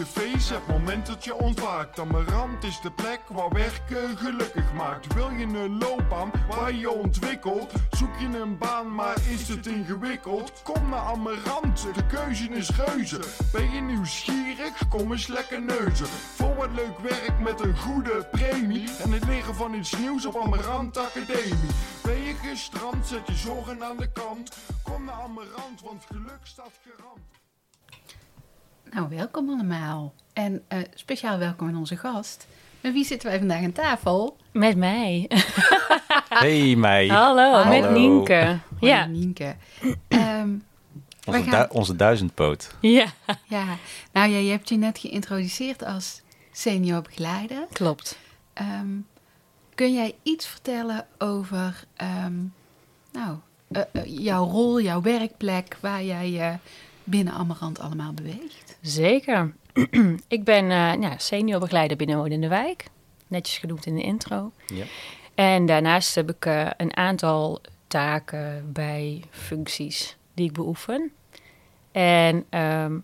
Je face, het moment dat je ontwaakt. Amarant is de plek waar werken gelukkig maakt. Wil je een loopbaan waar je ontwikkelt? Zoek je een baan, maar is het ingewikkeld? Kom naar Amarant, de keuze is reuze. Ben je nieuwsgierig? Kom eens lekker neuzen. Voor wat leuk werk met een goede premie. En het leren van iets nieuws op Amarant Academie. Ben je gestrand, zet je zorgen aan de kant. Kom naar Amarant, want geluk staat garant. Nou, welkom allemaal. En eh, speciaal welkom aan onze gast. Met wie zitten wij vandaag aan tafel? Met mij. Hey mij, Hallo, Hallo. met Nienke. Hoi, Ja. Nienke. Ehm, onze, gaan- du- onze duizendpoot. ja, ja, nou ja, je hebt je net geïntroduceerd als senior begeleider. klopt. Ehm, kun jij iets vertellen over ehm, nou, eh, eh, jouw rol, jouw werkplek, waar jij je binnen Amarant allemaal beweegt? Zeker. ik ben eh ja, seniorbegeleider binnen Wonen in de Wijk. Netjes genoemd in de intro. Ja. En daarnaast heb ik eh, een aantal taken bij functies die ik beoefen. En ehm,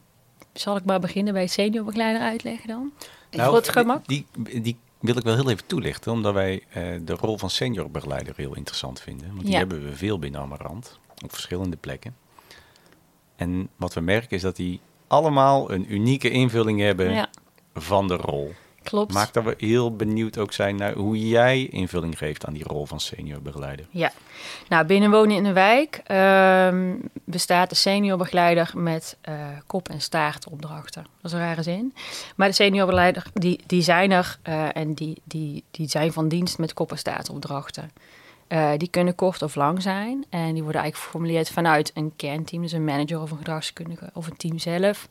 zal ik maar beginnen bij seniorbegeleider uitleggen dan? Nou, Voor het gemak? Die, die wil ik wel heel even toelichten, omdat wij eh, de rol van seniorbegeleider heel interessant vinden. Want die Ja. hebben we veel binnen Amarant, op verschillende plekken. En wat we merken is dat die allemaal een unieke invulling hebben Ja, van de rol. klopt. Maakt dat we heel benieuwd ook zijn naar hoe jij invulling geeft aan die rol van seniorbegeleider. Ja, nou binnen Wonen in de Wijk ehm, bestaat de seniorbegeleider met eh, kop- en staartopdrachten. Dat is een rare zin. Maar de seniorbegeleider, die, die zijn er eh, en die, die, die zijn van dienst met kop- en staartopdrachten. Eh, die kunnen kort of lang zijn en die worden eigenlijk geformuleerd vanuit een kernteam, dus een manager of een gedragskundige of een team zelf.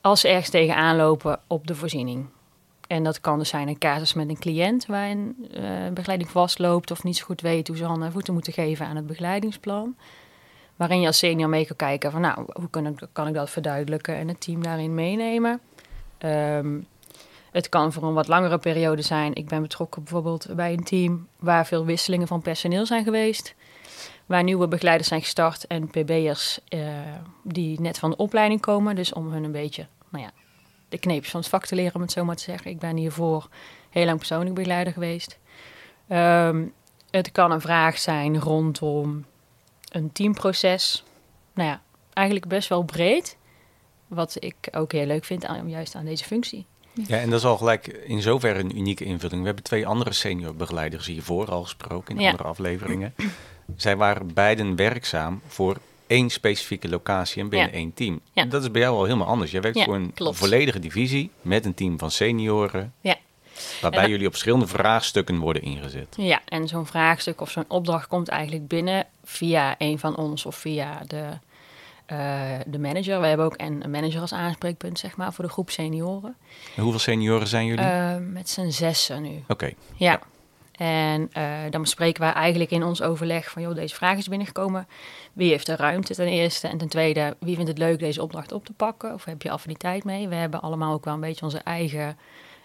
Als ze ergens tegenaan lopen op de voorziening. En dat kan dus zijn een casus met een cliënt waar een eh, begeleiding vastloopt of niet zo goed weet hoe ze handen en voeten moeten geven aan het begeleidingsplan. Waarin je als senior mee kan kijken van nou, hoe kan ik, kan ik dat verduidelijken en het team daarin meenemen. Ehm, het kan voor een wat langere periode zijn. Ik ben betrokken bijvoorbeeld bij een team waar veel wisselingen van personeel zijn geweest. Waar nieuwe begeleiders zijn gestart en pb'ers eh, die net van de opleiding komen. Dus om hun een beetje, nou ja, de kneepjes van het vak te leren, om het zo maar te zeggen. Ik ben hiervoor heel lang persoonlijk begeleider geweest. Ehm, het kan een vraag zijn rondom een teamproces. Nou ja, eigenlijk best wel breed. Wat ik ook heel leuk vind, aan, juist aan deze functie. Ja, en dat is al gelijk in zoverre een unieke invulling. We hebben twee andere senior-begeleiders hiervoor al gesproken in Ja. andere afleveringen. Zij waren beiden werkzaam voor één specifieke locatie en binnen Ja. één team. Ja. Dat is bij jou al helemaal anders. Jij werkt voor een klopt. volledige divisie met een team van senioren, Ja. waarbij jullie op verschillende vraagstukken worden ingezet. Ja, en zo'n vraagstuk of zo'n opdracht komt eigenlijk binnen via een van ons of via de, de manager. We hebben ook een, manager als aanspreekpunt, zeg maar, voor de groep senioren. En hoeveel senioren zijn jullie? Eh, met z'n zessen nu. Oké, Ja. En eh, dan bespreken wij eigenlijk in ons overleg van, joh, deze vraag is binnengekomen. Wie heeft de ruimte ten eerste? En ten tweede, wie vindt het leuk deze opdracht op te pakken? Of heb je affiniteit mee? We hebben allemaal ook wel een beetje onze eigen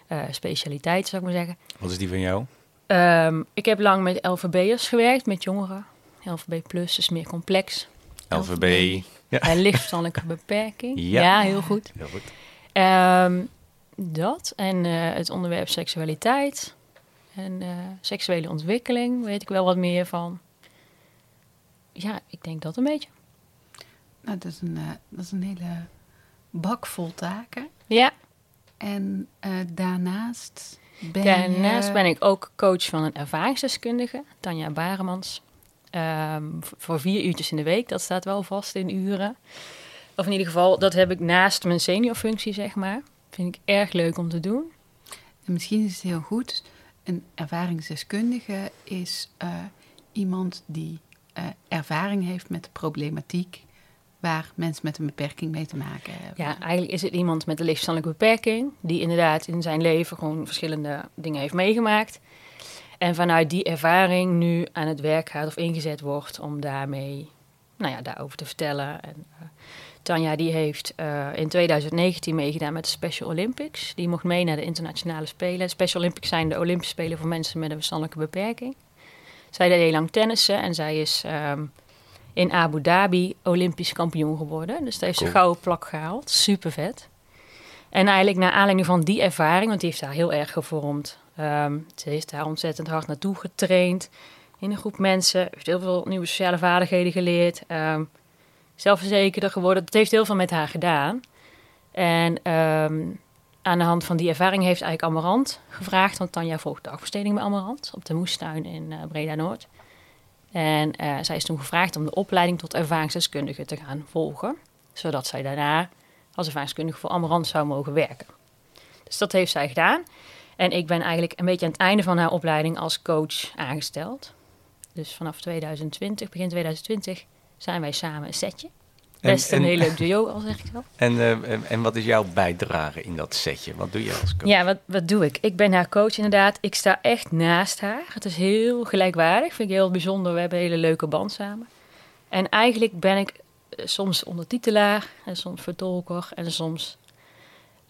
eh, specialiteit, zou ik maar zeggen. wat is die van jou? Ehm, ik heb lang met LVB'ers gewerkt, met jongeren. LVB Plus is meer complex. LVB. En lichtverstandelijke beperking. Ja. Ja. heel goed. Heel goed. Ehm, dat en eh, het onderwerp seksualiteit en eh, seksuele ontwikkeling weet ik wel wat meer van. Ja, ik denk dat een beetje. Nou, dat is een, eh, dat is een hele bak vol taken. Ja, En eh, daarnaast ben daarnaast je... ben ik ook coach van een ervaringsdeskundige, Tanja Baremans. Ehm, voor vier uurtjes in de week, dat staat wel vast in uren. Of in ieder geval, dat heb ik naast mijn seniorfunctie, zeg maar. Vind ik erg leuk om te doen. En misschien is het heel goed. Een ervaringsdeskundige is eh, iemand die eh, ervaring heeft met de problematiek waar mensen met een beperking mee te maken hebben. Ja, eigenlijk is het iemand met een lichtverstandelijke beperking, die inderdaad in zijn leven gewoon verschillende dingen heeft meegemaakt. En vanuit die ervaring nu aan het werk gaat of ingezet wordt om daarmee, nou ja, daarover te vertellen. En, uh, Tanja die heeft uh, in 2019 meegedaan met de Special Olympics. Die mocht mee naar de internationale spelen. De Special Olympics zijn de Olympische Spelen voor mensen met een verstandelijke beperking. Zij deed heel lang tennissen en zij is um, in Abu Dhabi Olympisch kampioen geworden. Dus daar heeft ze cool. gouden plak gehaald. Super vet. En eigenlijk naar aanleiding van die ervaring, want die heeft haar heel erg gevormd. Um, ze heeft daar ontzettend hard naartoe getraind. In een groep mensen. Heeft heel veel nieuwe sociale vaardigheden geleerd. Um, zelfverzekerder geworden. Dat heeft heel veel met haar gedaan. En um, aan de hand van die ervaring heeft eigenlijk Amarant gevraagd. Want Tanja volgt de afbesteding bij Amarant op de Moestuin in uh, Breda Noord. En uh, zij is toen gevraagd om de opleiding tot ervaringsdeskundige te gaan volgen. Zodat zij daarna als ervaringsdeskundige voor Amarant zou mogen werken. Dus dat heeft zij gedaan. En ik ben eigenlijk een beetje aan het einde van haar opleiding als coach aangesteld. Dus vanaf 2020, begin 2020, zijn wij samen een setje. Best en, een heel leuk duo, al zeg ik wel. En, uh, en wat is jouw bijdrage in dat setje? Wat doe je als coach? Ja, wat, wat doe ik? Ik ben haar coach inderdaad. Ik sta echt naast haar. Het is heel gelijkwaardig. Vind ik heel bijzonder. We hebben een hele leuke band samen. En eigenlijk ben ik soms ondertitelaar en soms vertolker en soms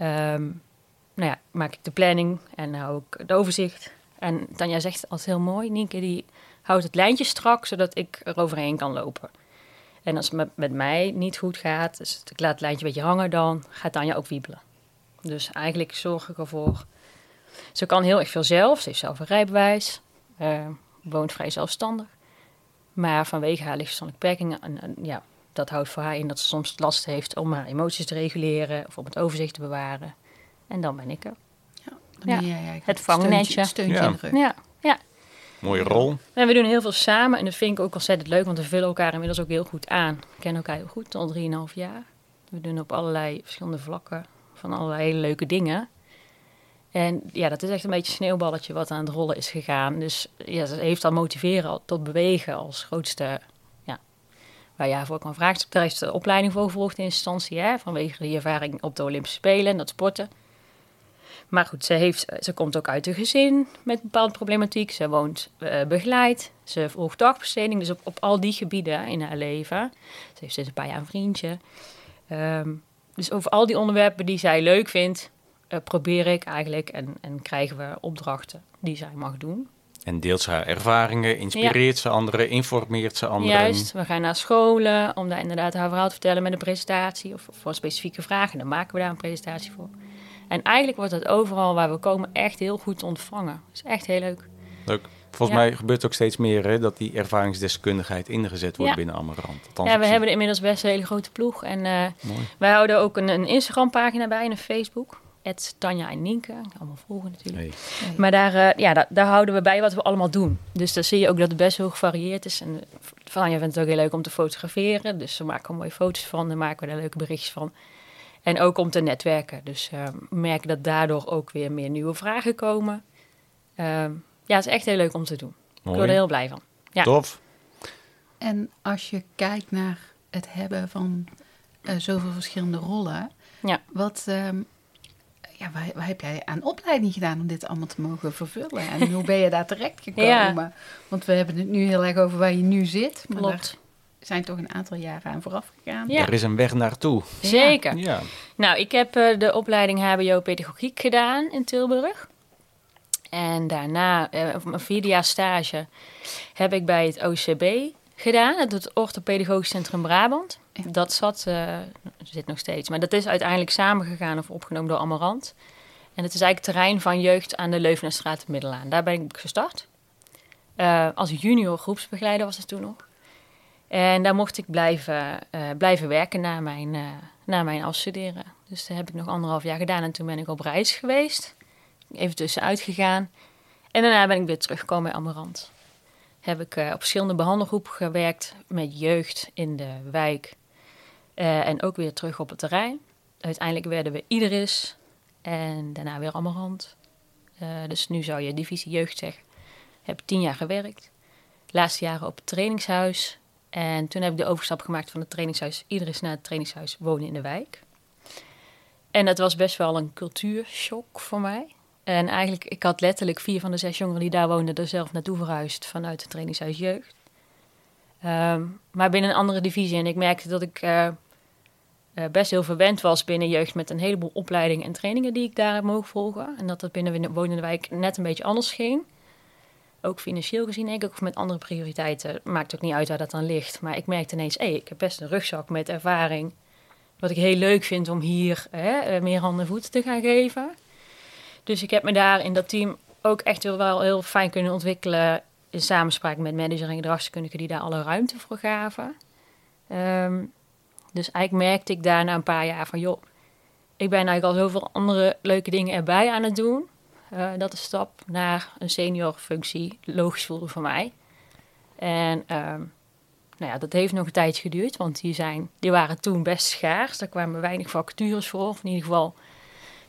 um, nou ja, maak ik de planning en hou ik het overzicht. En Tanja zegt altijd heel mooi, Nienke die houdt het lijntje strak, zodat ik er overheen kan lopen. En als het met, mij niet goed gaat, dus ik laat het lijntje een beetje hangen, dan gaat Tanja ook wiebelen. Dus eigenlijk zorg ik ervoor. Ze kan heel erg veel zelf, ze heeft zelf een rijbewijs, uh, woont vrij zelfstandig. Maar vanwege haar lichtverstandelijke beperkingen, en, en, ja, dat houdt voor haar in dat ze soms last heeft om haar emoties te reguleren of om het overzicht te bewaren. En dan ben ik er. Ja, dan ben jij het vangnetje. Steuntje Ja. in de rug. Ja, ja. Mooie rol. En we doen heel veel samen en dat vind ik ook ontzettend leuk, want we vullen elkaar inmiddels ook heel goed aan. We kennen elkaar heel goed, al 3,5 jaar. We doen op allerlei verschillende vlakken van allerlei hele leuke dingen. En ja, dat is echt een beetje een sneeuwballetje wat aan het rollen is gegaan. Dus ja, ze heeft al motiveren al tot bewegen als grootste, ja, waar je voor kan vragen. Daar ze de opleiding voor gevolgd in instantie, hè, vanwege die ervaring op de Olympische Spelen en dat sporten. Maar goed, ze, heeft, ze komt ook uit een gezin met bepaalde problematiek. Ze woont uh, begeleid. Ze volgt dagbesteding. Dus op, op al die gebieden in haar leven. Ze heeft sinds een paar jaar een vriendje. Um, dus over al die onderwerpen die zij leuk vindt, uh, probeer ik eigenlijk en, en krijgen we opdrachten die zij mag doen. En deelt ze haar ervaringen, inspireert ja. ze anderen, informeert ze anderen. Juist, we gaan naar scholen om daar inderdaad haar verhaal te vertellen met een presentatie of voor specifieke vragen. Dan maken we daar een presentatie voor. En eigenlijk wordt het overal waar we komen echt heel goed ontvangen. Dat is echt heel leuk. Leuk. Volgens ja. mij gebeurt ook steeds meer hè, dat die ervaringsdeskundigheid ingezet wordt ja. binnen Amarant. Althans, ja, we hebben inmiddels best een hele grote ploeg. En uh, wij houden ook een, een Instagram-pagina bij en een Facebook. Tanja en Nienke. Allemaal volgen natuurlijk. Nee. Nee. Maar daar, uh, ja, daar, daar, houden we bij wat we allemaal doen. Dus dan zie je ook dat het best heel gevarieerd is. En Tanja vindt het ook heel leuk om te fotograferen. Dus ze maken er mooie foto's van. Daar maken we daar leuke berichtjes van. En ook om te netwerken. Dus uh, we merken dat daardoor ook weer meer nieuwe vragen komen. Uh, ja, het is echt heel leuk om te doen. Mooi. Ik word er heel blij van. Ja. Tof. En als je kijkt naar het hebben van uh, zoveel verschillende rollen. Ja. Wat, um, ja, waar, waar, heb jij aan opleiding gedaan om dit allemaal te mogen vervullen? En hoe ben je daar terecht gekomen? Ja. Want we hebben het nu heel erg over waar je nu zit. Maar Klopt zijn toch een aantal jaren aan vooraf gegaan. Ja. Er is een weg naartoe. Zeker. Ja. Nou, ik heb uh, de opleiding HBO Pedagogiek gedaan in Tilburg. En daarna, uh, mijn vierde jaar stage, heb ik bij het OCB gedaan. Het Orthopedagogisch Centrum Brabant. Ja. Dat zat, uh, zit nog steeds, maar dat is uiteindelijk samengegaan of opgenomen door Amarant. En het is eigenlijk het terrein van jeugd aan de Leuvenstraat Middelaan. Daar ben ik gestart. als junior groepsbegeleider was het toen nog. En daar mocht ik blijven, uh, blijven werken na mijn, uh, na mijn afstuderen. Dus dat heb ik nog anderhalf jaar gedaan. En toen ben ik op reis geweest. Even tussenuit gegaan. En daarna ben ik weer teruggekomen bij Amarant. Heb ik uh, op verschillende behandelgroepen gewerkt met jeugd in de wijk. en ook weer terug op het terrein. Uiteindelijk werden we Iederis. En daarna weer Amarant. dus nu zou je divisie jeugd zeggen. Heb tien jaar gewerkt. laatste jaren op het trainingshuis. En toen heb ik de overstap gemaakt van het trainingshuis Iedereen naar het trainingshuis Wonen in de Wijk. En dat was best wel een cultuurshock voor mij. En eigenlijk, ik had letterlijk vier van de zes jongeren die daar woonden er zelf naartoe verhuisd vanuit het trainingshuis Jeugd. Ehm, maar binnen een andere divisie. En ik merkte dat ik eh, eh, best heel verwend was binnen jeugd met een heleboel opleidingen en trainingen die ik daar heb volgen. En dat dat binnen Wonen in de Wijk net een beetje anders ging. Ook financieel gezien, denk ik, of met andere prioriteiten. Maakt ook niet uit waar dat dan ligt. Maar ik merkte ineens, hé, ik heb best een rugzak met ervaring. Wat ik heel leuk vind om hier hè, eh, meer handen en voeten te gaan geven. Dus ik heb me daar in dat team ook echt wel heel fijn kunnen ontwikkelen. In samenspraak met manager en gedragskundigen die daar alle ruimte voor gaven. Ehm, dus eigenlijk merkte ik daar na een paar jaar van, joh, ik ben eigenlijk al zoveel andere leuke dingen erbij aan het doen. Uh, dat de stap naar een seniorfunctie logisch voelde voor mij. En ehm, nou ja, dat heeft nog een tijdje geduurd, want die, zijn, die waren toen best schaars. Daar kwamen weinig vacatures voor. Of in ieder geval,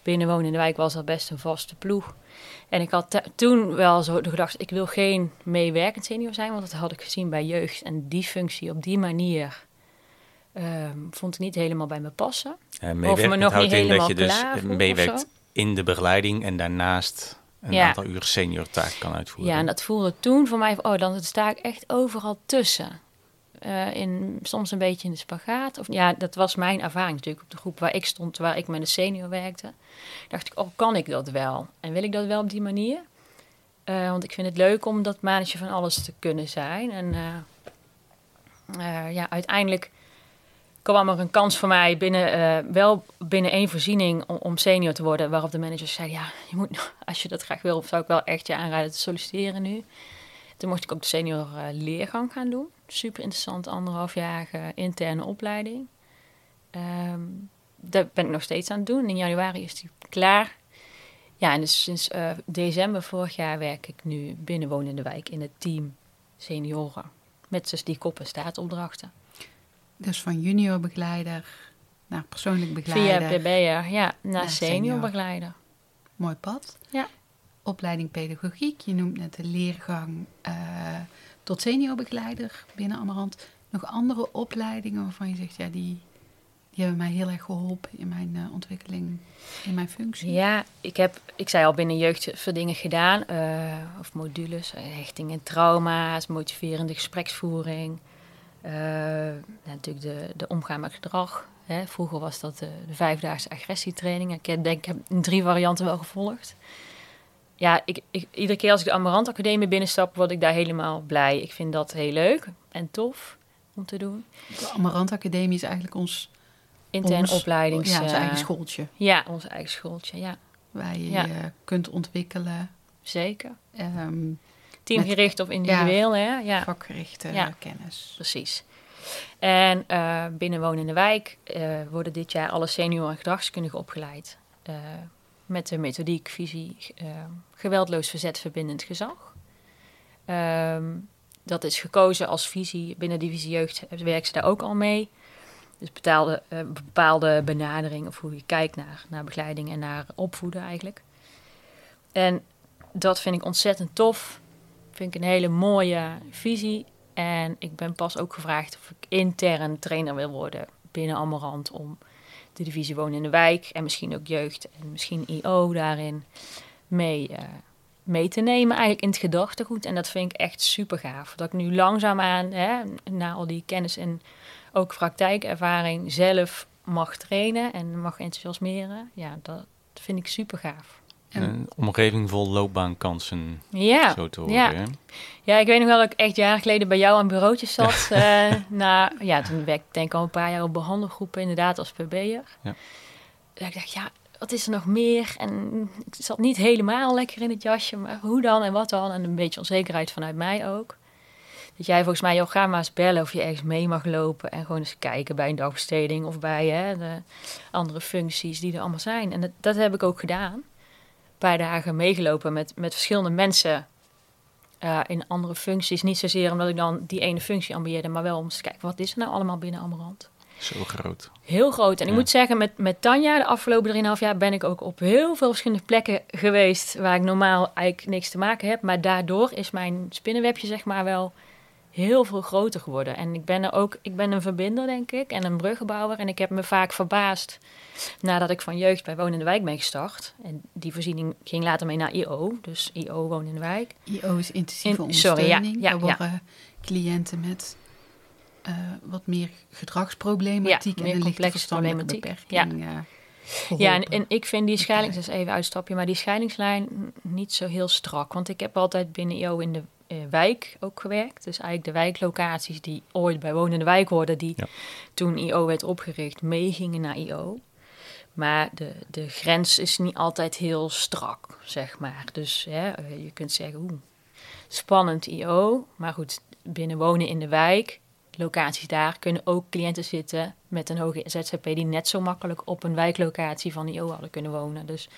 binnenwonen in de wijk was dat best een vaste ploeg. En ik had toen wel zo de gedachte, ik wil geen meewerkend senior zijn, want dat had ik gezien bij jeugd. En die functie op die manier ehm, vond ik niet helemaal bij me passen. Ja, of me nog niet helemaal dat je dus meewerkt in de begeleiding en daarnaast een aantal uur senior taak kan uitvoeren. Ja, en dat voelde toen voor mij, oh, dan sta ik echt overal tussen. Uh, in, soms een beetje in de spagaat. Of, ja, dat was mijn ervaring natuurlijk op de groep waar ik stond, waar ik met een senior werkte. Dacht ik, oh, kan ik dat wel? En wil ik dat wel op die manier? Uh, want ik vind het leuk om dat manager van alles te kunnen zijn. En uh, ja, uiteindelijk kwam er een kans voor mij binnen, wel binnen één voorziening om, om, senior te worden. Waarop de manager zei, ja, je moet, als je dat graag wil, zou ik wel echt je aanraden te solliciteren nu. Toen mocht ik ook de senior leergang gaan doen super interessant anderhalfjarige interne opleiding. Um, daar ben ik nog steeds aan het doen. In januari is die klaar. Ja, en dus sinds december vorig jaar werk ik nu binnen in de Wijk in het team senioren. Met dus die koppen staatopdrachten. Dus van junior begeleider naar persoonlijk begeleider. Via PB'er, ja, naar, senior begeleider. Mooi pad. Ja. Opleiding pedagogiek, je noemt net de leergang uh, tot seniorbegeleider binnen Amarant nog andere opleidingen waarvan je zegt, ja, die, die hebben mij heel erg geholpen in mijn uh, ontwikkeling, in mijn functie? Ja, ik heb, ik zei al binnen jeugd veel dingen gedaan, uh, of modules, hechting en trauma's, motiverende gespreksvoering. Uh, natuurlijk de, de omgaan met gedrag. Hè. Vroeger was dat de, de vijfdaagse agressietraining. Ik denk, ik heb drie varianten wel gevolgd ja, ik, ik, iedere keer als ik de Amarant Academie binnenstap, word ik daar helemaal blij. Ik vind dat heel leuk en tof om te doen. De Amarant Academie is eigenlijk ons... Intern opleidings... Ja, ons eigen schooltje. Ja, ons eigen schooltje, ja. Waar je je kunt ontwikkelen. Zeker. Um, Teamgericht of individueel, ja, hè? Ja. Vakgerichte kennis. Precies. En uh, binnen Wonen in de Wijk uh, worden dit jaar alle senior- en gedragskundigen opgeleid. Uh, met de methodiek, visie, geweldloos verzet verbindend gezag. Um, dat is gekozen als visie. Binnen divisie jeugd werken ze daar ook al mee. Dus betaalde, bepaalde benadering of hoe je kijkt naar, naar begeleiding en naar opvoeden eigenlijk. En dat vind ik ontzettend tof. Vind ik een hele mooie visie. En ik ben pas ook gevraagd of ik intern trainer wil worden binnen Amarant om de divisie Wonen in de Wijk en misschien ook jeugd en misschien IO daarin mee, uh, mee te nemen eigenlijk in het gedachtegoed. En dat vind ik echt super gaaf. Dat ik nu langzaamaan, hè, na al die kennis en ook praktijkervaring, zelf mag trainen en mag enthousiasmeren. Ja, dat vind ik super gaaf. Een omgeving vol loopbaankansen. Ja, zo te horen. Ja. ja, ik weet nog wel dat ik echt jaren geleden bij jou aan bureautjes zat. uh, na, ja, toen werkte ik denk ik al een paar jaar op behandelgroepen, inderdaad, als PB'er. Ja. Dat ik dacht, ja, wat is er nog meer? En ik zat niet helemaal lekker in het jasje, maar hoe dan en wat dan? En een beetje onzekerheid vanuit mij ook. Dat jij volgens mij, joh, ga maar eens bellen of je ergens mee mag lopen. En gewoon eens kijken bij een dagbesteding of bij hè, de andere functies die er allemaal zijn. En dat, dat heb ik ook gedaan paar dagen meegelopen met, met verschillende mensen uh, in andere functies. Niet zozeer omdat ik dan die ene functie ambieerde, maar wel om te kijken wat is er nou allemaal binnen Amarant. Zo groot. Heel groot. En ik moet zeggen, met, met Tanja, de afgelopen 3,5 jaar, ben ik ook op heel veel verschillende plekken geweest waar ik normaal eigenlijk niks te maken heb. Maar daardoor is mijn spinnenwebje, zeg maar, wel heel veel groter geworden. En ik ben er ook, ik ben een verbinder, denk ik, en een bruggenbouwer. En ik heb me vaak verbaasd nadat ik van jeugd bij Woon in de Wijk ben gestart. En die voorziening ging later mee naar IO, dus IO Woon in de Wijk. IO is intensieve In- sorry, ja, ondersteuning. ja, Daar ja. cliënten met eh, wat meer gedragsproblematiek Ja, en meer een lichte complexe verstandelijke problematiek. beperking. eh, Ja, en, geholpen. en ik vind die scheiding, dat is even uitstapje, maar die scheidingslijn niet zo heel strak. Want ik heb altijd binnen IO in de wijk ook gewerkt. Dus eigenlijk de wijklocaties die ooit bij Wonen in de Wijk hoorden, die Ja. toen IO werd opgericht, meegingen naar IO. Maar de, de grens is niet altijd heel strak, zeg maar. Dus hè, eh, je kunt zeggen, oeh, spannend IO. Maar goed, binnen wonen in de wijk, locaties daar, kunnen ook cliënten zitten met een hoge ZZP die net zo makkelijk op een wijklocatie van IO hadden kunnen wonen. Dus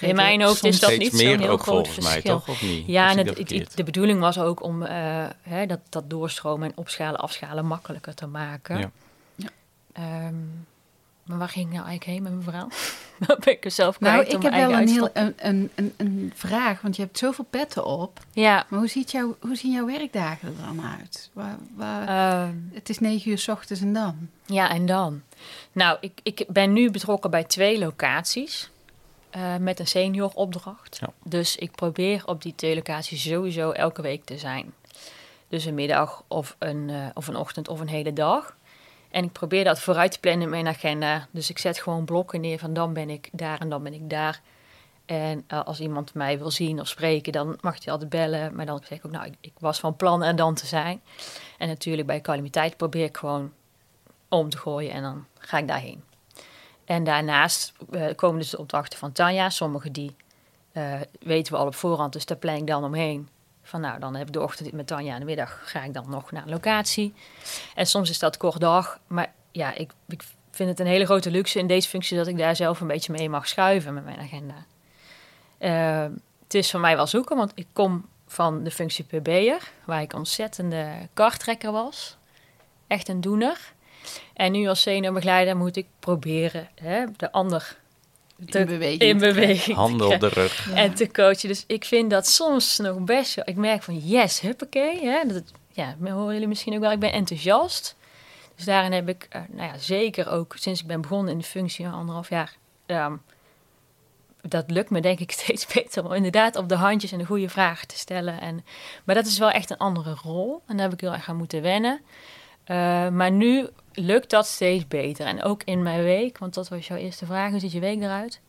in mijn hoofd is dat niet zo'n meer heel ook groot volgens mij, verschil. toch? Of niet? Ja, en ik het, dat het- de bedoeling was ook om eh, hè, dat, dat doorstromen en opschalen, afschalen makkelijker te maken. Ja. Ja. Ehm, maar waar ging ik nou eigenlijk heen met mijn verhaal? Ben ik er zelf Nou, kwijt ik om heb wel een, heel, een, een, een, een vraag, want je hebt zoveel petten op. Ja, Maar hoe, ziet jouw, hoe zien jouw werkdagen er dan uit? Waar, waar, ehm, het is negen uur s ochtends en dan? ja, en dan? Nou, ik, ik ben nu betrokken bij twee locaties eh, met een senioropdracht. Ja. Dus ik probeer op die twee locaties sowieso elke week te zijn. Dus een middag of een, eh, of een ochtend of een hele dag. En ik probeer dat vooruit te plannen in mijn agenda. Dus ik zet gewoon blokken neer van dan ben ik daar en dan ben ik daar. En eh, als iemand mij wil zien of spreken, dan mag hij altijd bellen. Maar dan zeg ik ook, nou, ik, ik was van plan er dan te zijn. En natuurlijk bij calamiteit probeer ik gewoon om te gooien en dan ga ik daarheen. En daarnaast eh, komen dus de opdrachten van Tanja. Sommige die eh, weten we al op voorhand, dus daar plan ik dan omheen. Van nou, dan heb ik de ochtend met Tanja en de middag ga ik dan nog naar een locatie. En soms is dat kort dag, maar ja, ik, ik vind het een hele grote luxe in deze functie dat ik daar zelf een beetje mee mag schuiven met mijn agenda. Eh, het is voor mij wel zoeken, want ik kom van de functie PB'er, waar ik ontzettende kartrekker was. Echt een doener. En nu als seniorbegeleider moet ik proberen hè, de ander te- in beweging. in beweging Handen te op de rug. en te coachen. Dus ik vind dat soms nog best wel... Ik merk van yes, huppakee. Hè, dat, ja, horen jullie misschien ook wel. Ik ben enthousiast. Dus daarin heb ik, eh, nou ja, zeker ook sinds ik ben begonnen in de functie, een anderhalf jaar... ehm, dat lukt me denk ik steeds beter om inderdaad op de handjes en de goede vragen te stellen. En, maar dat is wel echt een andere rol. En daar heb ik heel erg aan moeten wennen. Eh, maar nu lukt dat steeds beter. En ook in mijn week, want dat was jouw eerste vraag, hoe ziet je week eruit?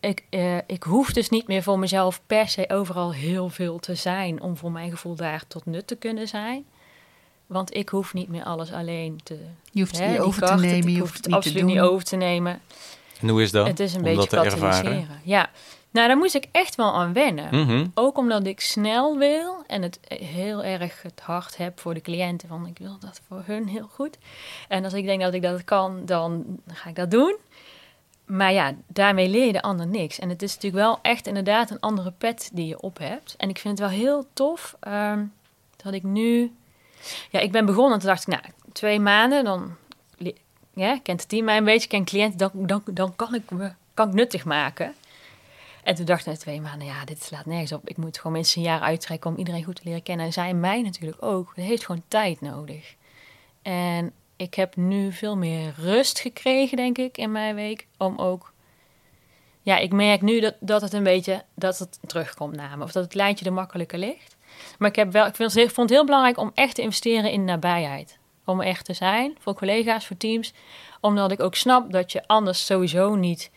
Ik, eh, ik hoef dus niet meer voor mezelf per se overal heel veel te zijn om voor mijn gevoel daar tot nut te kunnen zijn. Want ik hoef niet meer alles alleen te. Je hoeft het hè, niet over te nemen, je hoef hoeft het het niet te absoluut doen. niet over te nemen. En hoe is dat? Het is een om beetje dat te ervaren? Ja, nou daar moest ik echt wel aan wennen. Mhm. Ook omdat ik snel wil en het heel erg het hart heb voor de cliënten. Van ik wil dat voor hun heel goed. En als ik denk dat ik dat kan, dan ga ik dat doen. Maar ja, daarmee leer je de ander niks. En het is natuurlijk wel echt inderdaad een andere pet die je op hebt. En ik vind het wel heel tof ehm, dat ik nu... Ja, ik ben begonnen en toen dacht ik, nou, twee maanden, dan ja, kent het team mij een beetje, ken cliënten, dan, dan, dan kan, ik me, kan ik nuttig maken. En toen dacht ik na twee maanden, ja, dit slaat nergens op. Ik moet gewoon mensen een jaar uittrekken om iedereen goed te leren kennen. En zij mij natuurlijk ook. Het heeft gewoon tijd nodig. En ik heb nu veel meer rust gekregen, denk ik, in mijn week. Om ook... Ja, ik merk nu dat, dat het een beetje... Dat het terugkomt naar me. Of dat het lijntje er makkelijker ligt. Maar ik, heb wel, ik vond het heel belangrijk om echt te investeren in nabijheid. Om echt te zijn, voor collega's, voor teams. Omdat ik ook snap dat je anders sowieso niet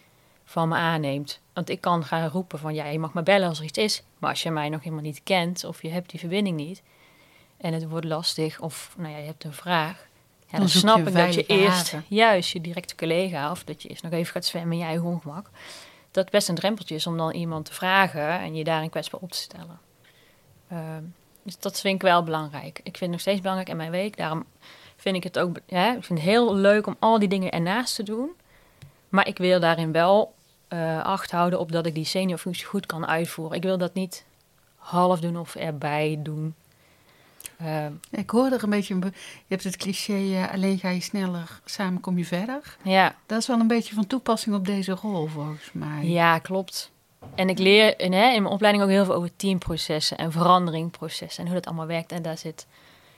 van me aanneemt. Want ik kan gaan roepen van, ja, je mag me bellen als er iets is. Maar als je mij nog helemaal niet kent of je hebt die verbinding niet... en het wordt lastig of nou ja, je hebt een vraag... Ja, Dan snap ik dat je eerst haven. juist je directe collega... of dat je eerst nog even gaat zwemmen in je eigen ongemak... dat best een drempeltje is om dan iemand te vragen... en je daarin kwetsbaar op te stellen. Ehm, dus dat vind ik wel belangrijk. Ik vind het nog steeds belangrijk in mijn week. Daarom vind ik het ook ja, ik vind het heel leuk om al die dingen ernaast te doen. Maar ik wil daarin wel eh, acht houden op dat ik die seniorfunctie goed kan uitvoeren. Ik wil dat niet half doen of erbij doen. Ehm, Ik hoor er een beetje, je hebt het cliché, eh, alleen ga je sneller, samen kom je verder. ja, Dat is wel een beetje van toepassing op deze rol, volgens mij. ja, klopt. En ik leer in, hè, in mijn opleiding ook heel veel over teamprocessen en veranderingprocessen en hoe dat allemaal werkt. En daar zit,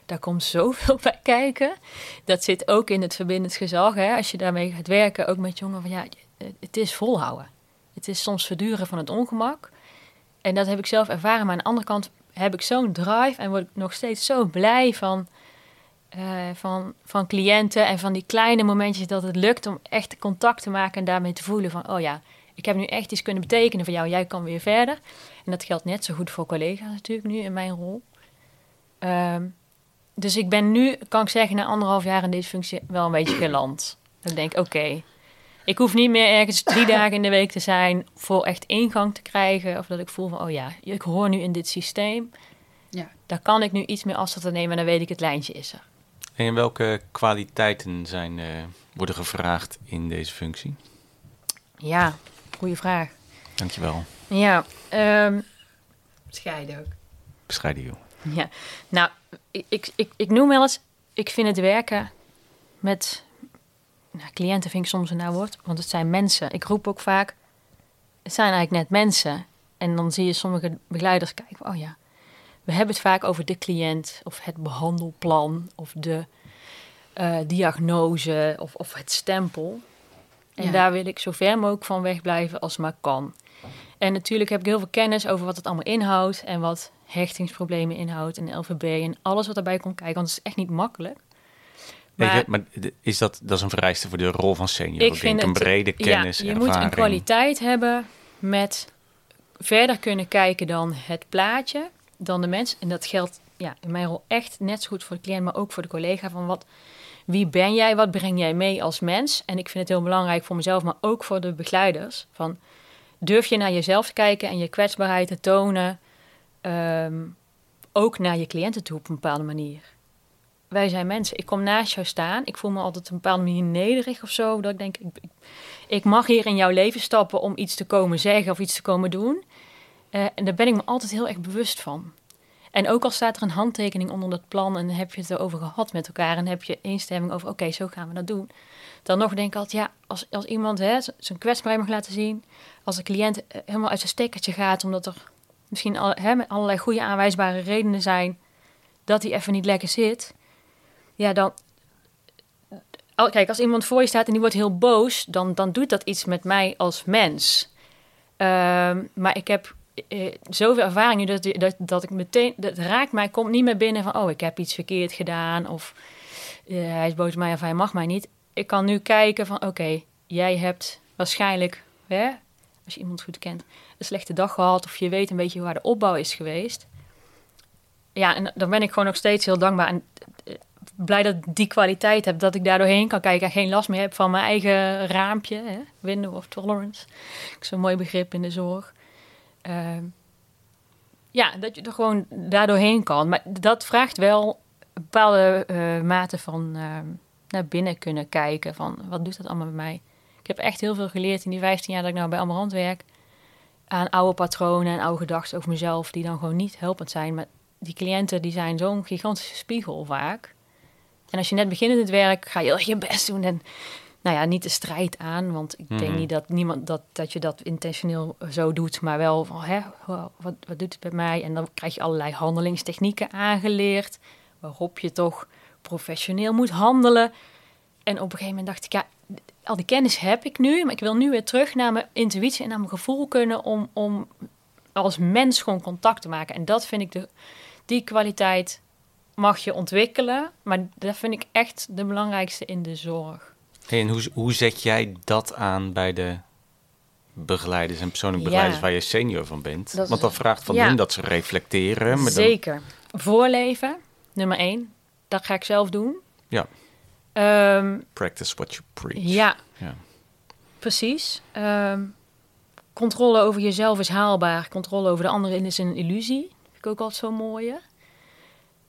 daar komt zoveel bij kijken. Dat zit ook in het verbindend gezag. Hè. Als je daarmee gaat werken, ook met jongeren, van ja, het is volhouden. Het is soms verduren van het ongemak. En dat heb ik zelf ervaren. Maar aan de andere kant heb ik zo'n drive en word ik nog steeds zo blij van, eh, van, van cliënten en van die kleine momentjes dat het lukt om echt contact te maken en daarmee te voelen van, oh ja, ik heb nu echt iets kunnen betekenen voor jou, jij kan weer verder. En dat geldt net zo goed voor collega's natuurlijk nu in mijn rol. Ehm, dus ik ben nu, kan ik zeggen, na anderhalf jaar in deze functie wel een beetje geland. Ik denk, oké, ik hoef niet meer ergens drie dagen in de week te zijn voor echt ingang te krijgen. Of dat ik voel van, oh ja, ik hoor nu in dit systeem. Ja. Daar kan ik nu iets meer afstand te nemen en dan weet ik het lijntje is er. En welke kwaliteiten zijn, eh, worden gevraagd in deze functie? Ja, goede vraag. Dankjewel. Ja, ehm, Scheiden ook. Bescheiden joh. ja. nou, ik, ik, ik, ik noem wel eens, ik vind het werken met nou, cliënten vind ik soms een nauw woord, want het zijn mensen. Ik roep ook vaak, het zijn eigenlijk net mensen. En dan zie je sommige begeleiders kijken, oh ja, we hebben het vaak over de cliënt of het behandelplan of de eh, diagnose of, of het stempel. En Ja. daar wil ik zo ver mogelijk van wegblijven als maar kan. En natuurlijk heb ik heel veel kennis over wat het allemaal inhoudt en wat hechtingsproblemen inhoudt en LVB en alles wat daarbij komt kijken, want het is echt niet makkelijk. Maar- je, maar d- is dat, dat is een vereiste voor de rol van senior? ik Ik vind een het- brede kennis, ja, je ervaring. moet een kwaliteit hebben met verder kunnen kijken dan het plaatje, dan de mens. En dat geldt ja, in mijn rol echt net zo goed voor de cliënt, maar ook voor de collega. Van wat, wie ben jij? Wat breng jij mee als mens? En ik vind het heel belangrijk voor mezelf, maar ook voor de begeleiders. Van, durf je naar jezelf te kijken en je kwetsbaarheid te tonen, ehm, ook naar je cliënten toe op een bepaalde manier. Wij zijn mensen. Ik kom naast jou staan. Ik voel me altijd een bepaalde manier nederig of zo. Dat ik denk, ik, ik, mag hier in jouw leven stappen om iets te komen zeggen of iets te komen doen. Eh, en daar ben ik me altijd heel erg bewust van. En ook al staat er een handtekening onder dat plan en heb je het erover gehad met elkaar en heb je instemming over, oké, zo gaan we dat doen. Dan nog denk ik altijd, ja, als, als iemand hè, zijn kwetsbaarheid mag laten zien, als de cliënt eh, helemaal uit zijn stekkertje gaat, omdat er misschien al, hè, allerlei goede aanwijsbare redenen zijn dat hij even niet lekker zit, ja, dan. al- Kijk, als iemand voor je staat en die wordt heel boos, dan, dan doet dat iets met mij als mens. Ehm, maar ik heb eh, zoveel ervaring nu dat, dat, dat ik meteen. Dat raakt mij, komt niet meer binnen van. Oh, ik heb iets verkeerd gedaan. Of eh, hij is boos op mij of hij mag mij niet. Ik kan nu kijken van. Oké, jij hebt waarschijnlijk. Hè, als je iemand goed kent, een slechte dag gehad. Of je weet een beetje waar de opbouw is geweest. Ja, en dan ben ik gewoon nog steeds heel dankbaar. En blij dat ik die kwaliteit heb. Dat ik daar doorheen kan kijken. En geen last meer heb van mijn eigen raampje. Hè? Window of tolerance. Zo'n mooi begrip in de zorg. Ehm, ja, dat je er gewoon daardoorheen kan. Maar dat vraagt wel een bepaalde eh, mate van ehm, naar binnen kunnen kijken. Van wat doet dat allemaal bij mij? Ik heb echt heel veel geleerd in die 15 jaar dat ik nou bij Amarant werk. Aan oude patronen en oude gedachten over mezelf. Die dan gewoon niet helpend zijn. Maar die cliënten die zijn zo'n gigantische spiegel vaak. En als je net begint in het werk, ga je heel erg je best doen. En nou ja, niet de strijd aan. Want ik denk Mhm. niet dat niemand dat, dat je dat intentioneel zo doet. Maar wel van, hè, wat, wat doet het bij mij? En dan krijg je allerlei handelingstechnieken aangeleerd. Waarop je toch professioneel moet handelen. En op een gegeven moment dacht ik, ja, al die kennis heb ik nu. Maar ik wil nu weer terug naar mijn intuïtie en naar mijn gevoel kunnen om, om als mens gewoon contact te maken. En dat vind ik de, die kwaliteit mag je ontwikkelen. Maar dat vind ik echt de belangrijkste in de zorg. Hey, en hoe, hoe zet jij dat aan bij de begeleiders en persoonlijk Ja. begeleiders waar je senior van bent? Dat Want dat vraagt van ja. hen dat ze reflecteren. Maar dan, Zeker. Voorleven, nummer één. Dat ga ik zelf doen. Ja. Ehm, practice what you preach. ja, Ja. precies. Ehm, controle over jezelf is haalbaar. Controle over de anderen is een illusie. Vind ik ook altijd zo'n mooie.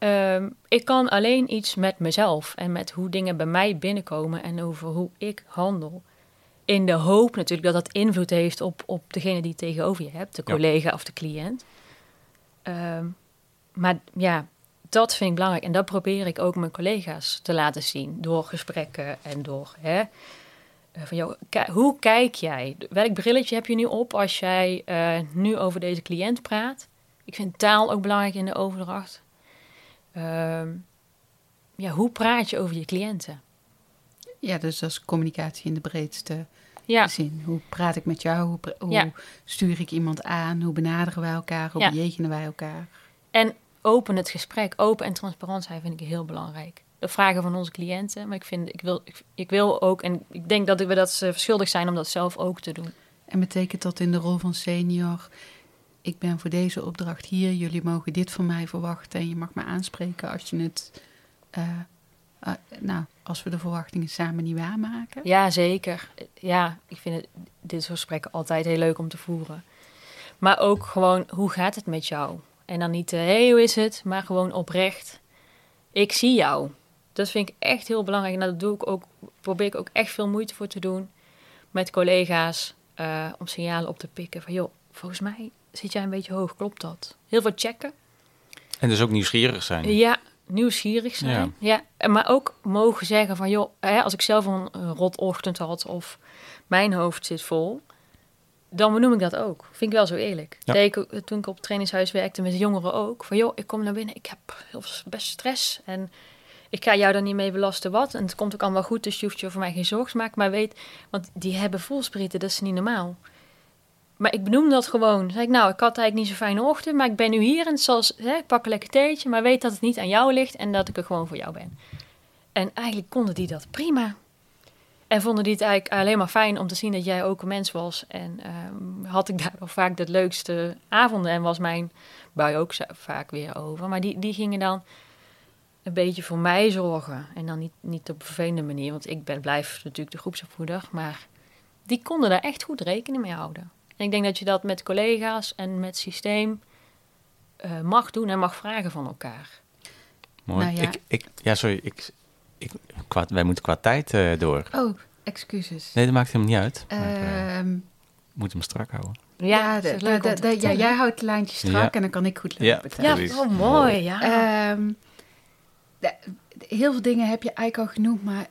Ehm, ik kan alleen iets met mezelf en met hoe dingen bij mij binnenkomen en over hoe ik handel. In de hoop natuurlijk dat dat invloed heeft op, op degene die je tegenover je hebt, de Ja. collega of de cliënt. Ehm, maar ja, dat vind ik belangrijk. En dat probeer ik ook mijn collega's te laten zien. Door gesprekken en door... Hè, eh, van jou, hoe kijk jij? Welk brilletje heb je nu op als jij eh, nu over deze cliënt praat? Ik vind taal ook belangrijk in de overdracht. Ehm, ja, hoe praat je over je cliënten? Ja, dus dat is communicatie in de breedste Ja, zin. Hoe praat ik met jou? Hoe, hoe Ja. stuur ik iemand aan? Hoe benaderen wij elkaar? Hoe Ja. bejegenen wij elkaar? en open het gesprek. Open en transparant zijn vind ik heel belangrijk. De vragen van onze cliënten. Maar ik, vind, ik, wil, ik, ik wil ook, en ik denk dat we dat ze verschuldigd zijn om dat zelf ook te doen. En betekent dat in de rol van senior... ik ben voor deze opdracht hier, jullie mogen dit van mij verwachten... en je mag me aanspreken als je het... eh, eh, nou, als we de verwachtingen samen niet waarmaken. Ja, zeker. Ja, ik vind het, dit soort gesprekken altijd heel leuk om te voeren. Maar ook gewoon, hoe gaat het met jou? En dan niet, hé, hey, hoe is het? Maar gewoon oprecht. Ik zie jou. Dat vind ik echt heel belangrijk. En dat doe ik ook, probeer ik ook echt veel moeite voor te doen. Met collega's. eh, om signalen op te pikken. Van, joh, volgens mij zit jij een beetje hoog. Klopt dat? Heel veel checken. En dus ook nieuwsgierig zijn. Ja, nieuwsgierig zijn. Ja. en maar ook mogen zeggen van, joh, hè, als ik zelf een, een rot ochtend had of mijn hoofd zit vol, dan benoem ik dat ook. Vind ik wel zo eerlijk. Ja. Ik toen ik op het trainingshuis werkte met jongeren ook. Van, joh, ik kom naar binnen, ik heb heel best stress en ik ga jou daar niet mee belasten wat. En het komt ook allemaal goed, dus je hoeft je voor mij geen zorgen te maken. Maar weet, want die hebben voelsprieten, dat is niet normaal. Maar ik benoem dat gewoon. Zeg ik, nou, ik had eigenlijk niet zo'n fijne ochtend, maar ik ben nu hier en zal, hè, ik pak een lekker theetje, maar weet dat het niet aan jou ligt en dat ik er gewoon voor jou ben. En eigenlijk konden die dat prima. En vonden die het eigenlijk alleen maar fijn om te zien dat jij ook een mens was. En ehm, had ik daardoor vaak de leukste avonden en was mijn bui ook vaak weer over. Maar die, die gingen dan een beetje voor mij zorgen. En dan niet, niet op een vervelende manier, want ik ben, blijf natuurlijk de groepsopvoeder. Maar die konden daar echt goed rekening mee houden. En ik denk dat je dat met collega's en met systeem eh, mag doen en mag vragen van elkaar. Mooi. Nou ja. Ik, ik, ja, sorry. Ik, ik, qua, wij moeten qua tijd eh, door. Oh, excuses. Nee, dat maakt helemaal niet uit. Maar, eh, Ehm, moet hem strak houden. ja, de- de- de- ja, jij houdt het lijntje strak Ja. en dan kan ik goed Ja, lopen. Ja, Precies. oh, mooi. Ja. Ehm, de- de- heel veel dingen heb je eigenlijk al genoemd, maar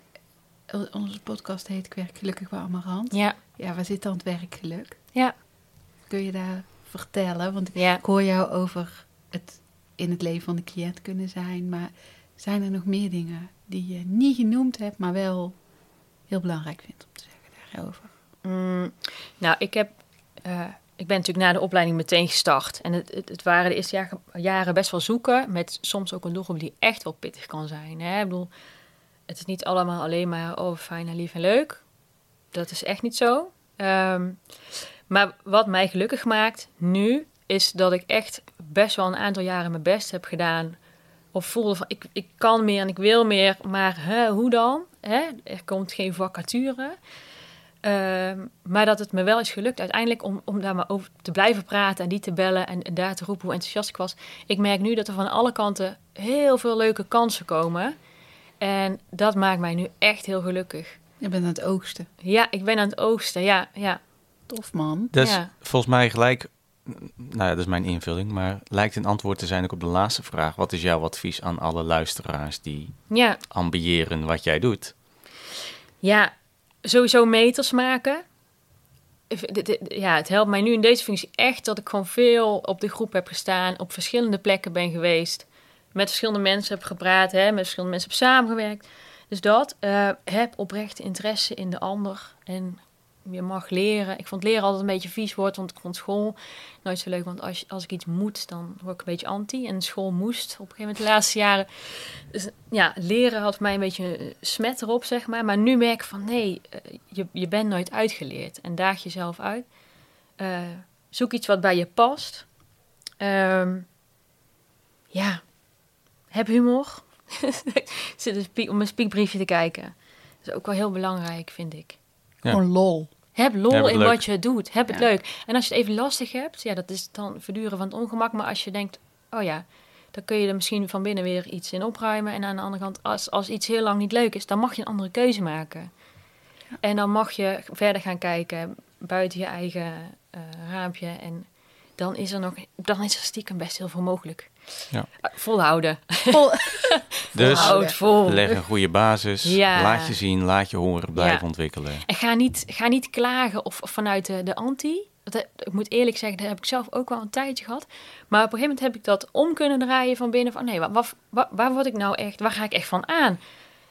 onze podcast heet Ik werk gelukkig bij Amarant. ja, Ja, waar zit dan het werkgeluk? Ja, Kun je daar vertellen? Want ja. ik hoor jou over het in het leven van de cliënt kunnen zijn, maar zijn er nog meer dingen die je niet genoemd hebt, maar wel heel belangrijk vindt om te zeggen daarover? Mm, nou, ik heb... eh, ik ben natuurlijk na de opleiding meteen gestart. En het, het, het waren de eerste jaren, jaren best wel zoeken. Met soms ook een doelgroep die echt wel pittig kan zijn. Hè? Ik bedoel, het is niet allemaal alleen maar oh, fijn en lief en leuk. Dat is echt niet zo. Ehm, maar wat mij gelukkig maakt nu, is dat ik echt best wel een aantal jaren mijn best heb gedaan. Of voelde van, ik, ik kan meer en ik wil meer, maar hè, hoe dan? Hè? Er komt geen vacature. Ehm, maar dat het me wel is gelukt uiteindelijk om, om daar maar over te blijven praten en die te bellen en, en daar te roepen hoe enthousiast ik was. Ik merk nu dat er van alle kanten heel veel leuke kansen komen. En dat maakt mij nu echt heel gelukkig. Je bent aan het oogsten. Ja, ik ben aan het oogsten. Ja, ja. Tof man. Dat is Ja. volgens mij gelijk, nou ja, dat is mijn invulling, maar lijkt een antwoord te zijn ook op de laatste vraag. Wat is jouw advies aan alle luisteraars die Ja, ambiëren wat jij doet? ja. Sowieso meters maken. Ja, het helpt mij nu in deze functie echt dat ik gewoon veel op de groep heb gestaan, op verschillende plekken ben geweest, met verschillende mensen heb gepraat, hè, met verschillende mensen heb samengewerkt. Dus dat, eh, heb oprecht interesse in de ander en je mag leren. Ik vond leren altijd een beetje vies woord, want ik vond school nooit zo leuk. Want als, als ik iets moet, dan word ik een beetje anti. En school moest op een gegeven moment de laatste jaren. Dus ja, leren had mij een beetje een smet erop, zeg maar. Maar nu merk ik van nee, eh, je, je bent nooit uitgeleerd. En daag jezelf uit. Eh, zoek iets wat bij je past. Ehm, ja, heb humor. Zit spie- om een spiekbriefje te kijken. Dat is ook wel heel belangrijk, vind ik. Ja. Gewoon lol. Heb lol Ja, heb het in leuk. wat je doet. Heb het leuk. En als je het even lastig hebt, ja, dat is dan verduren van het ongemak. Maar als je denkt, oh ja, dan kun je er misschien van binnen weer iets in opruimen. En aan de andere kant, als, als iets heel lang niet leuk is, dan mag je een andere keuze maken. En dan mag je verder gaan kijken buiten je eigen eh, raampje. En dan is er nog, dan is er stiekem best heel veel mogelijk. Ja. Volhouden. Vol- Dus vol. leg een goede basis. Ja. Laat je zien, laat je horen, blijf Ja. ontwikkelen. En ga niet, ga niet klagen of, of vanuit de, de anti. Dat, heb- ik moet eerlijk zeggen, dat heb ik zelf ook wel een tijdje gehad. Maar op een gegeven moment heb ik dat om kunnen draaien van binnen. Van nee, wat, wat, waar word ik nou echt, waar ga ik echt van aan?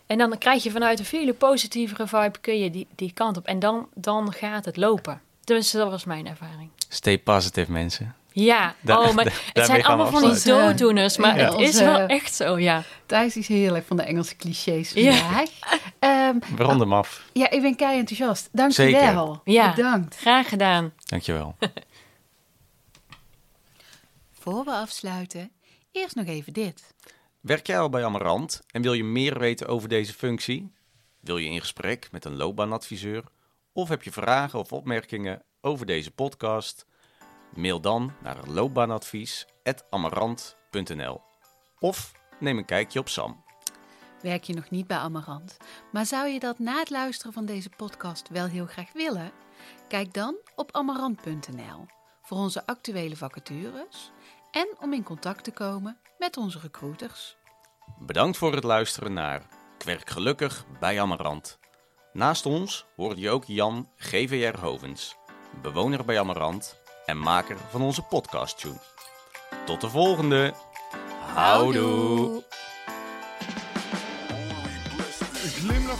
En dan krijg je vanuit een veel positievere vibe, kun je die, die kant op. En dan, dan gaat het lopen. Dus dat was mijn ervaring. Stay positive, mensen. Ja, Daar- oh, maar daar- het zijn allemaal van die dooddoeners. Maar Ja, het is wel echt zo, ja. Thijs is heerlijk van de Engelse clichés Ja. vandaag. Ehm, We ronden hem af. ja, ik ben kei enthousiast. Dank je wel. Ja. Bedankt. Graag gedaan. Dankjewel. Voor we afsluiten, eerst nog even dit. Werk jij al bij Amarant en wil je meer weten over deze functie? Wil je in gesprek met een loopbaanadviseur? Of heb je vragen of opmerkingen over deze podcast? Mail dan naar loopbaanadvies.amarant.nl Of neem een kijkje op Sam. Werk je nog niet bij Amarant, maar zou je dat na het luisteren van deze podcast wel heel graag willen? Kijk dan op amarant.nl voor onze actuele vacatures en om in contact te komen met onze recruiters. Bedankt voor het luisteren naar Kwerk Gelukkig bij Amarant. Naast ons hoorde je ook Jan GVR Hovens, bewoner bij Amarant en maker van onze podcast tune. Tot de volgende. Houdoe.